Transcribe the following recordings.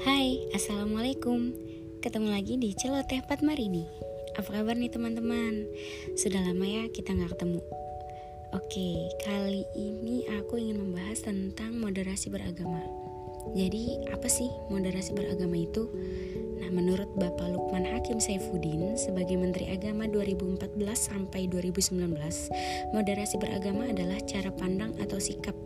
Assalamualaikum. Ketemu lagi di Celoteh Patmarini Apa kabar nih teman-teman? Sudah lama ya kita nggak ketemu. Oke, kali ini aku ingin membahas tentang moderasi beragama Jadi apa sih moderasi beragama itu? Nah, menurut Bapak Lukman Hakim Saifuddin sebagai Menteri Agama 2014 sampai 2019, moderasi beragama adalah cara pandang atau sikap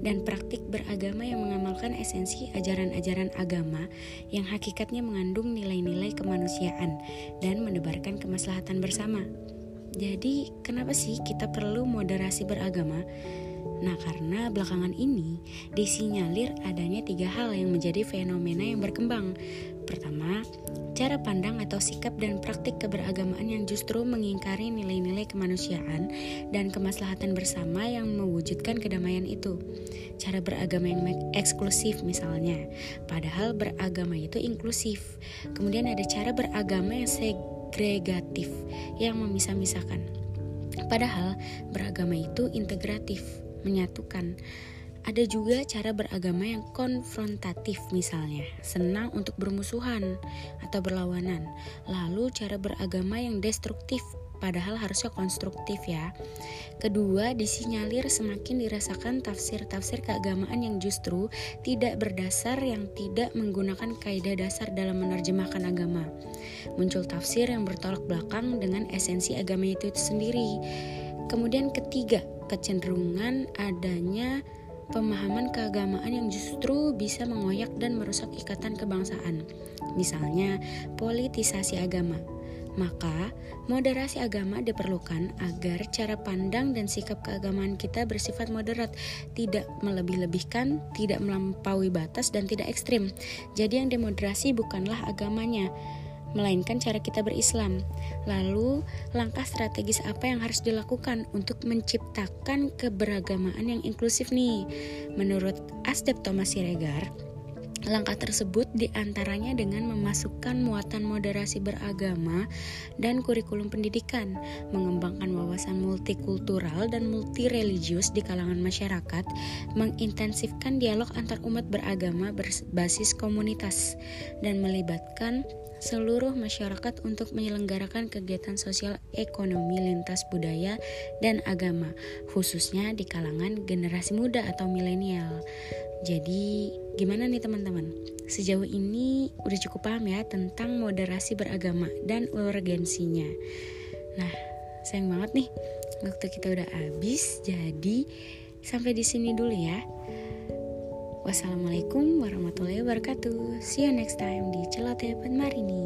dan praktik beragama yang mengamalkan esensi ajaran-ajaran agama yang hakikatnya mengandung nilai-nilai kemanusiaan dan menebarkan kemaslahatan bersama. Jadi, kenapa sih kita perlu moderasi beragama? Nah, karena belakangan ini disinyalir adanya tiga hal yang menjadi fenomena yang berkembang. Pertama, cara pandang atau sikap dan praktik keberagamaan yang justru mengingkari nilai-nilai kemanusiaan dan kemaslahatan bersama yang mewujudkan kedamaian itu. Cara beragama yang eksklusif misalnya, padahal beragama itu inklusif. Kemudian ada cara beragama yang segregatif yang memisah-misahkan. Padahal beragama itu integratif menyatukan. Ada juga cara beragama yang konfrontatif misalnya, senang untuk bermusuhan atau berlawanan. Lalu cara beragama yang destruktif, padahal harusnya konstruktif ya. Kedua, disinyalir semakin dirasakan tafsir-tafsir keagamaan yang justru tidak berdasar yang tidak menggunakan kaidah dasar dalam menerjemahkan agama. Muncul tafsir yang bertolak belakang dengan esensi agama itu, itu sendiri. Kemudian ketiga, kecenderungan adanya pemahaman keagamaan yang justru bisa mengoyak dan merusak ikatan kebangsaan. Misalnya, politisasi agama. Maka, moderasi agama diperlukan agar cara pandang dan sikap keagamaan kita bersifat moderat, tidak melebih-lebihkan, tidak melampaui batas, dan tidak ekstrim. Jadi, yang demoderasi bukanlah agamanya, melainkan cara kita berislam. Lalu, langkah strategis apa yang harus dilakukan untuk menciptakan keberagamaan yang inklusif nih? Menurut Asdep Thomas Siregar, Langkah tersebut di antaranya dengan memasukkan muatan moderasi beragama dan kurikulum pendidikan, mengembangkan wawasan multikultural dan multireligius di kalangan masyarakat, mengintensifkan dialog antar umat beragama berbasis komunitas, dan melibatkan seluruh masyarakat untuk menyelenggarakan kegiatan sosial ekonomi lintas budaya dan agama, khususnya di kalangan generasi muda atau milenial. Jadi, gimana nih teman-teman? Sejauh ini udah cukup paham ya tentang moderasi beragama dan urgensinya. Nah, sayang banget nih waktu kita udah habis. Jadi, sampai di sini dulu ya. Wassalamualaikum warahmatullahi wabarakatuh. See you next time di Celoteh Marini.